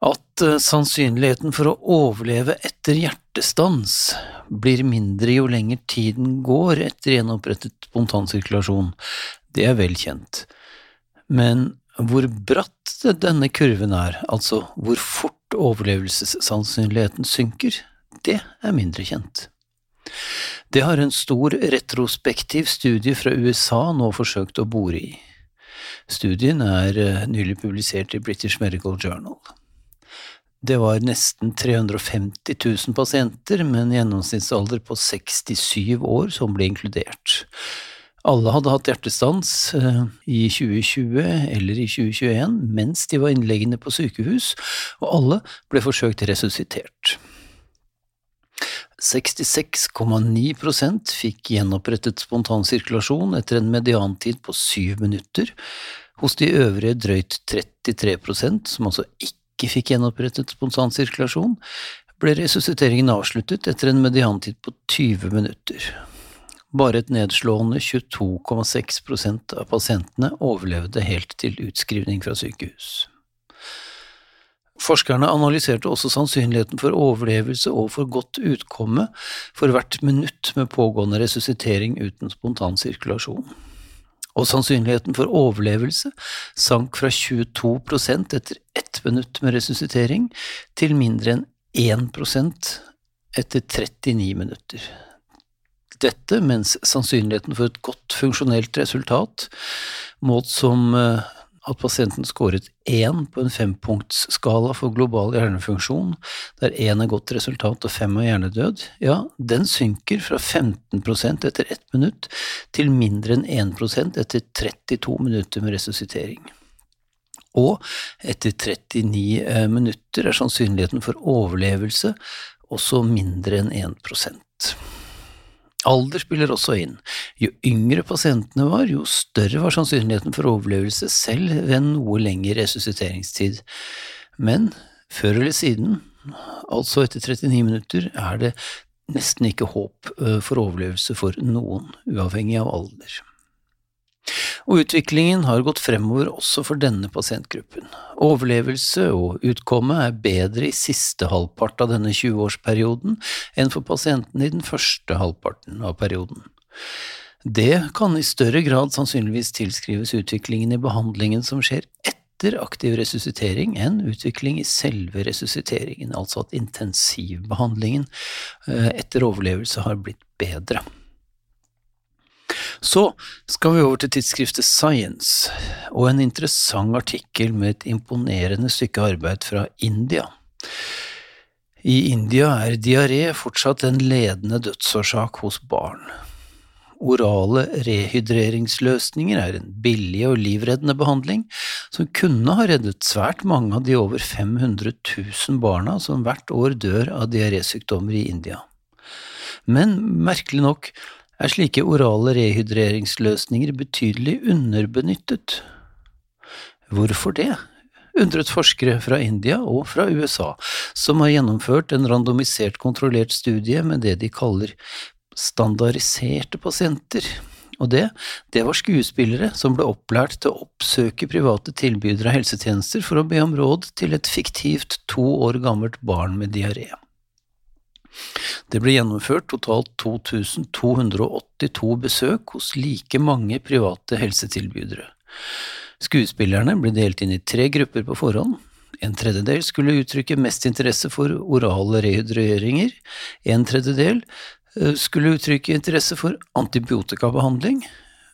at eh, sannsynligheten for å overleve etter hjertestans blir mindre jo lenger tiden går etter gjenopprettet spontansirkulasjon, det er vel kjent. Men hvor bratt denne kurven er, altså hvor fort overlevelsessannsynligheten synker, det er mindre kjent. Det har en stor retrospektiv studie fra USA nå forsøkt å bore i. Studien er eh, nylig publisert i British Medical Journal. Det var nesten 350 000 pasienter med en gjennomsnittsalder på 67 år som ble inkludert. Alle hadde hatt hjertestans eh, i 2020 eller i 2021 mens de var innleggende på sykehus, og alle ble forsøkt resuscitert. 66,9% fikk gjenopprettet spontansirkulasjon etter en mediantid på syv minutter, hos de øvrige drøyt 33% som altså ikke ikke fikk gjenopprettet spontansirkulasjon, ble resusciteringen avsluttet etter en mediantid på 20 minutter. Bare et nedslående 22,6% av pasientene overlevde helt til utskrivning fra sykehus. Forskerne analyserte også sannsynligheten for overlevelse og for godt utkomme for hvert minutt med pågående resuscitering uten spontansirkulasjon og sannsynligheten for overlevelse sank fra 22% etter ett minutt med resuscitering til mindre enn 1% etter 39 minutter. Dette mens sannsynligheten for et godt funksjonelt resultat, målt som eh, at pasienten skåret én på en fempunktsskala for global hjernefunksjon, der én er godt resultat og fem er hjernedød, ja, den synker fra 15% etter ett minutt til mindre enn 1% etter 32 minutter med resuscitering. Og etter 39 eh, minutter er sannsynligheten for overlevelse også mindre enn 1 Alder spiller også inn. Jo yngre pasientene var, jo større var sannsynligheten for overlevelse selv ved noe lengre resusciteringstid. Men før eller siden, altså etter 39 minutter, er det nesten ikke håp øh, for overlevelse for noen, uavhengig av alder. Og utviklingen har gått fremover også for denne pasientgruppen. Overlevelse og utkomme er bedre i siste halvpart av denne 20-årsperioden enn for pasientene i den første halvparten av perioden. Det kan i større grad sannsynligvis tilskrives utviklingen i behandlingen som skjer etter aktiv resuscitering enn utvikling i selve resusciteringen, altså at intensivbehandlingen eh, etter overlevelse har blitt bedre. Så skal vi over til tidsskriftet Science, og en interessant artikkel med et imponerende stykke arbeid fra India. I India er diaré fortsatt en ledende dødsårsak hos barn. Orale rehydreringsløsninger er en billig og livreddende behandling som kunne ha reddet svært mange av de over 500 000 barna som hvert år dør av diarésykdommer i India. Men merkelig nok er slike orale rehydreringsløsninger betydelig underbenyttet. Hvorfor det? undret forskere fra India og fra USA, som har gjennomført en randomisert kontrollert studie med det de kaller standardiserte pasienter. Og det, det var skuespillere som ble opplært til å oppsøke private tilbydere av helsetjenester for å be om råd til et fiktivt to år gammelt barn med diaré. Det ble gjennomført totalt 2282 besøk hos like mange private helsetilbydere. Skuespillerne ble delt inn i tre grupper på forhånd. En tredjedel skulle uttrykke mest interesse for orale rehydreringer, en tredjedel eh, skulle uttrykke interesse for antibiotikabehandling,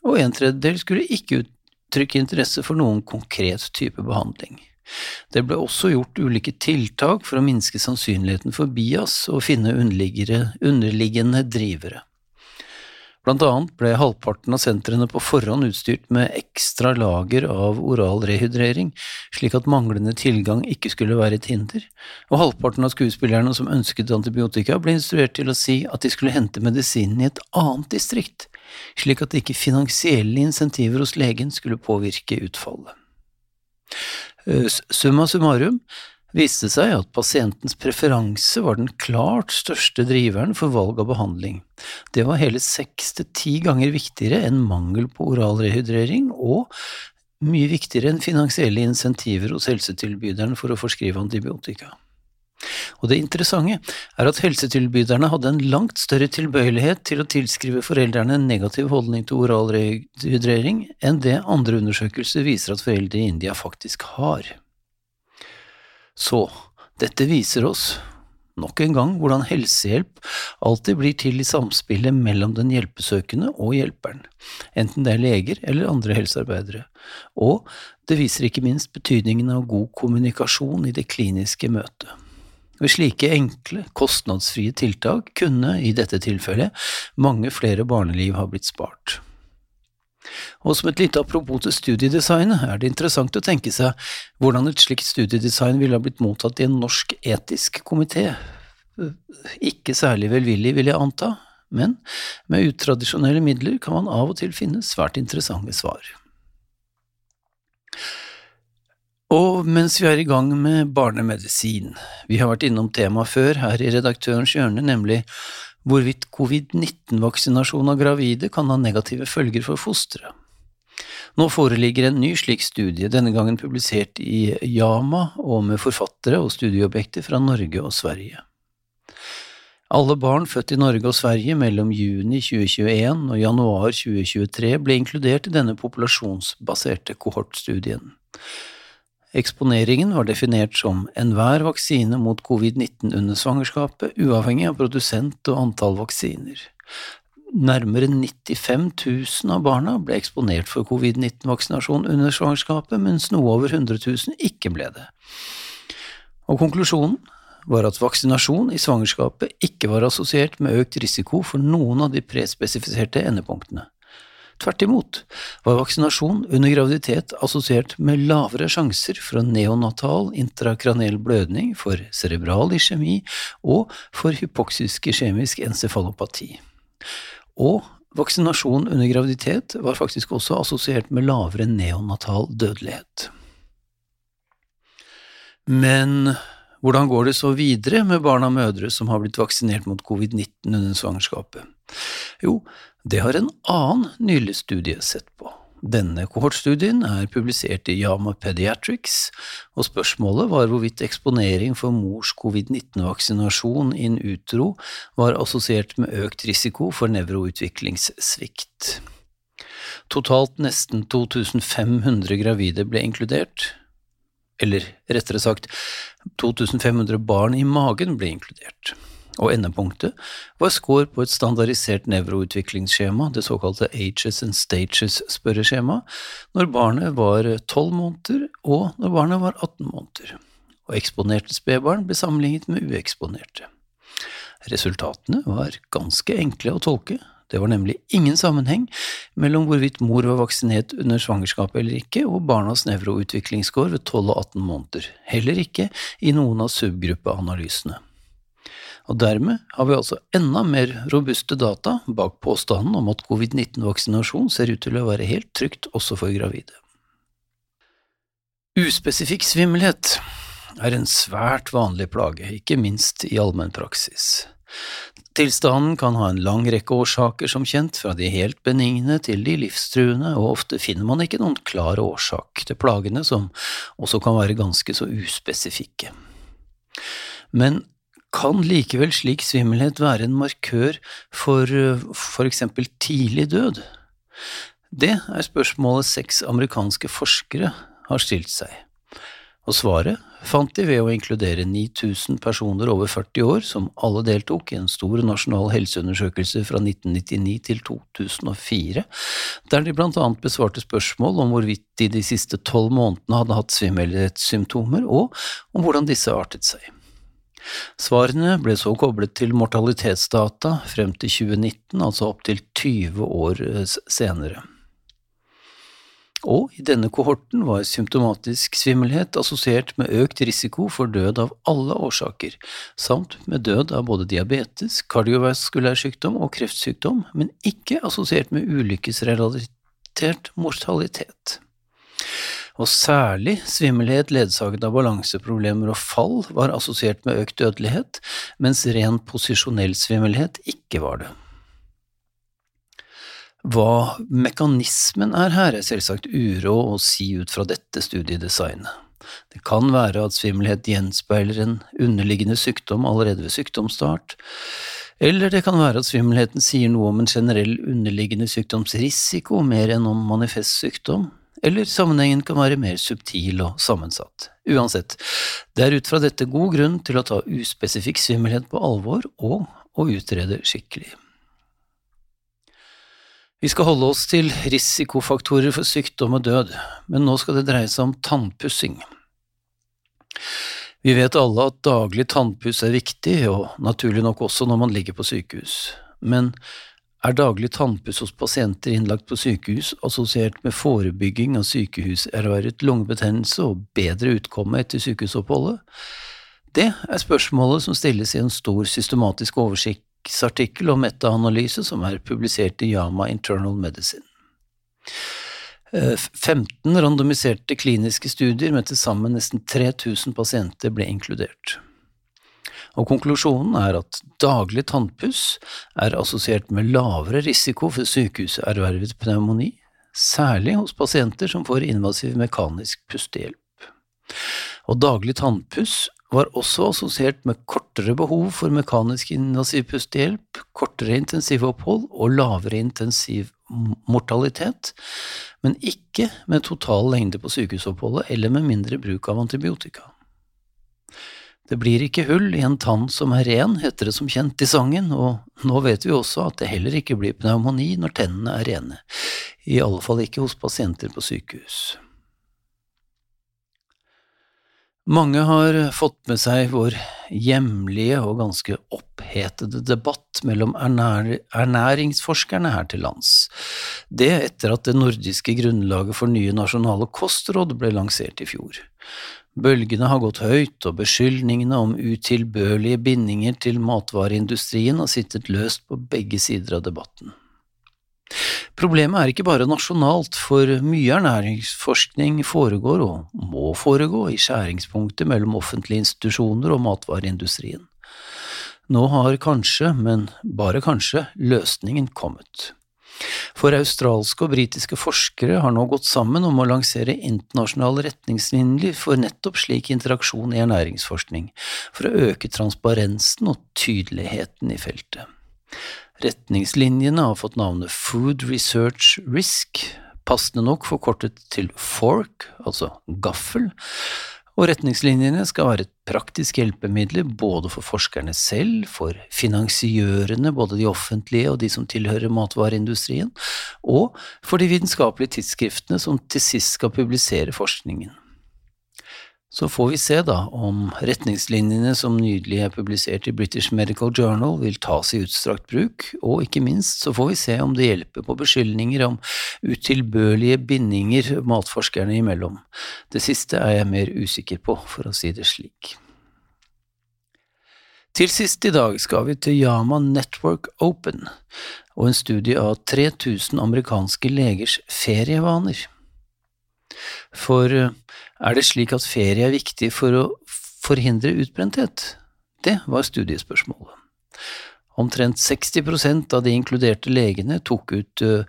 og en tredjedel skulle ikke uttrykke interesse for noen konkret type behandling. Det ble også gjort ulike tiltak for å minske sannsynligheten for bias og finne underliggende drivere. Blant annet ble halvparten av sentrene på forhånd utstyrt med ekstra lager av oral rehydrering, slik at manglende tilgang ikke skulle være et hinder, og halvparten av skuespillerne som ønsket antibiotika, ble instruert til å si at de skulle hente medisinen i et annet distrikt, slik at ikke finansielle insentiver hos legen skulle påvirke utfallet. Eh, summa summarum, viste seg at pasientens preferanse var den klart største driveren for valg av behandling. Det var hele seks til ti ganger viktigere enn mangel på oral rehydrering, og mye viktigere enn finansielle insentiver hos helsetilbyderen for å forskrive antibiotika. Og det interessante er at helsetilbyderne hadde en langt større tilbøyelighet til å tilskrive foreldrene en negativ holdning til oral rehydrering enn det andre undersøkelser viser at foreldre i India faktisk har. Så, dette viser oss, nok en gang, hvordan helsehjelp alltid blir til i samspillet mellom den hjelpesøkende og hjelperen, enten det er leger eller andre helsearbeidere, og det viser ikke minst betydningen av god kommunikasjon i det kliniske møtet. Ved slike enkle, kostnadsfrie tiltak kunne, i dette tilfellet, mange flere barneliv ha blitt spart. Og som et lite apropos til studiedesignet, er det interessant å tenke seg hvordan et slikt studiedesign ville ha blitt mottatt i en norsk etisk komité. Ikke særlig velvillig, vil jeg anta, men med utradisjonelle midler kan man av og til finne svært interessante svar. Og mens vi er i gang med barnemedisin, vi har vært innom temaet før her i Redaktørens hjørne, nemlig hvorvidt covid-19-vaksinasjon av gravide kan ha negative følger for fosteret. Nå foreligger en ny slik studie, denne gangen publisert i Yama og med forfattere og studieobjekter fra Norge og Sverige. Alle barn født i Norge og Sverige mellom juni 2021 og januar 2023 ble inkludert i denne populasjonsbaserte kohortstudien. Eksponeringen var definert som enhver vaksine mot covid-19 under svangerskapet, uavhengig av produsent og antall vaksiner. Nærmere 95 000 av barna ble eksponert for covid-19-vaksinasjon under svangerskapet, mens noe over 100 000 ikke ble det. Og konklusjonen var at vaksinasjon i svangerskapet ikke var assosiert med økt risiko for noen av de prespesifiserte endepunktene. Tvert imot var vaksinasjon under graviditet assosiert med lavere sjanser for neonatal intrakranel blødning, for cerebral iskjemi og for hypoksisk iskjemisk encefalopati. Og vaksinasjon under graviditet var faktisk også assosiert med lavere neonatal dødelighet. Men hvordan går det så videre med barn og mødre som har blitt vaksinert mot covid-19 under svangerskapet? Jo, det har en annen nylig studie sett på. Denne kohortstudien er publisert i Yama Pediatrics, og spørsmålet var hvorvidt eksponering for mors covid-19-vaksinasjon in utro var assosiert med økt risiko for nevroutviklingssvikt. Totalt nesten 2500 gravide ble inkludert, eller rettere sagt, 2500 barn i magen ble inkludert og endepunktet var score på et standardisert nevroutviklingsskjema, det såkalte Ages and Stages-spørreskjema, når barnet var 12 måneder og når barnet var 18 måneder, og eksponerte spedbarn ble sammenlignet med ueksponerte. Resultatene var ganske enkle å tolke, det var nemlig ingen sammenheng mellom hvorvidt mor var vaksinert under svangerskapet eller ikke, og barnas nevroutviklingsscore ved 12 og 18 måneder, heller ikke i noen av subgruppeanalysene og dermed har vi altså enda mer robuste data bak påstanden om at covid-19-vaksinasjon ser ut til å være helt trygt også for gravide. Uspesifikk svimmelhet er en svært vanlig plage, ikke minst i allmennpraksis. Tilstanden kan ha en lang rekke årsaker, som kjent, fra de helt benigne til de livstruende, og ofte finner man ikke noen klar årsak til plagene, som også kan være ganske så uspesifikke. Men kan likevel slik svimmelhet være en markør for f.eks. for eksempel tidlig død? Det er spørsmålet seks amerikanske forskere har stilt seg, og svaret fant de ved å inkludere 9000 personer over 40 år som alle deltok i en stor nasjonal helseundersøkelse fra 1999 til 2004, der de blant annet besvarte spørsmål om hvorvidt de de siste tolv månedene hadde hatt svimmelhetssymptomer, og om hvordan disse artet seg. Svarene ble så koblet til mortalitetsdata frem til 2019, altså opptil 20 år senere. Og i denne kohorten var symptomatisk svimmelhet assosiert med økt risiko for død av alle årsaker, samt med død av både diabetes, kardiovaskulær sykdom og kreftsykdom, men ikke assosiert med ulykkesrelatert mortalitet. Og særlig svimmelhet ledsaget av balanseproblemer og fall var assosiert med økt dødelighet, mens ren posisjonell svimmelhet ikke var det. Hva mekanismen er her, er selvsagt uråd å si ut fra dette studiedesignet. Det kan være at svimmelhet gjenspeiler en underliggende sykdom allerede ved sykdomsstart, eller det kan være at svimmelheten sier noe om en generell underliggende sykdomsrisiko mer enn om manifest sykdom, eller sammenhengen kan være mer subtil og sammensatt. Uansett, det er ut fra dette god grunn til å ta uspesifikk svimmelhet på alvor og å utrede skikkelig. Vi skal holde oss til risikofaktorer for sykdom og død, men nå skal det dreie seg om tannpussing. Vi vet alle at daglig tannpuss er viktig, og naturlig nok også når man ligger på sykehus, men er daglig tannpuss hos pasienter innlagt på sykehus assosiert med forebygging av sykehuservervet lungebetennelse og bedre utkomme etter sykehusoppholdet? Det er spørsmålet som stilles i en stor systematisk oversiktsartikkel og metaanalyse som er publisert i Yama Internal Medicine. 15 eh, randomiserte kliniske studier med til sammen nesten 3000 pasienter ble inkludert. Og Konklusjonen er at daglig tannpuss er assosiert med lavere risiko for sykehuservervet pneumoni, særlig hos pasienter som får invasiv mekanisk pustehjelp. Og daglig tannpuss var også assosiert med kortere behov for mekanisk invasiv pustehjelp, kortere intensivopphold og lavere intensiv mortalitet, men ikke med total lengde på sykehusoppholdet eller med mindre bruk av antibiotika. Det blir ikke hull i en tann som er ren, heter det som kjent i sangen, og nå vet vi også at det heller ikke blir pneumoni når tennene er rene, i alle fall ikke hos pasienter på sykehus. Mange har fått med seg vår hjemlige og ganske opphetede debatt mellom ernær ernæringsforskerne her til lands, det etter at det nordiske grunnlaget for nye nasjonale kostråd ble lansert i fjor. Bølgene har gått høyt, og beskyldningene om utilbørlige bindinger til matvareindustrien har sittet løst på begge sider av debatten. Problemet er ikke bare nasjonalt, for mye ernæringsforskning foregår, og må foregå, i skjæringspunktet mellom offentlige institusjoner og matvareindustrien. Nå har kanskje, men bare kanskje, løsningen kommet. For australske og britiske forskere har nå gått sammen om å lansere internasjonale retningslinjer for nettopp slik interaksjon i ernæringsforskning, for å øke transparensen og tydeligheten i feltet. Retningslinjene har fått navnet Food Research Risk, passende nok forkortet til FORK, altså gaffel, og retningslinjene skal være et praktisk hjelpemiddel både for forskerne selv, for finansiørene, både de offentlige og de som tilhører matvareindustrien, og for de vitenskapelige tidsskriftene som til sist skal publisere forskningen. Så får vi se da om retningslinjene som nydelig er publisert i British Medical Journal vil tas i utstrakt bruk, og ikke minst så får vi se om det hjelper på beskyldninger om utilbørlige bindinger matforskerne imellom. Det siste er jeg mer usikker på, for å si det slik. Til sist i dag skal vi til Yama Network Open og en studie av 3000 amerikanske legers ferievaner. For eh, er det slik at ferie er viktig for å forhindre utbrenthet? Det var studiespørsmålet. Omtrent 60% av de inkluderte legene tok ut uh,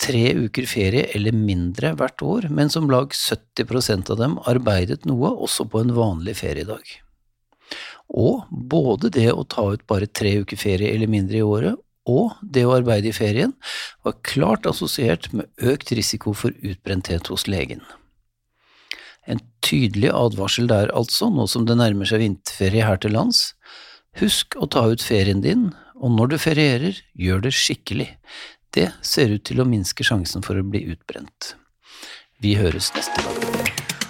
tre uker ferie eller mindre hvert år, mens om lag 70% av dem arbeidet noe også på en vanlig feriedag. Og både det å ta ut bare tre uker ferie eller mindre i året, og det å arbeide i ferien var klart assosiert med økt risiko for utbrenthet hos legen. En tydelig advarsel der altså, nå som det nærmer seg vinterferie her til lands. Husk å ta ut ferien din, og når du ferierer, gjør det skikkelig. Det ser ut til å minske sjansen for å bli utbrent. Vi høres neste gang.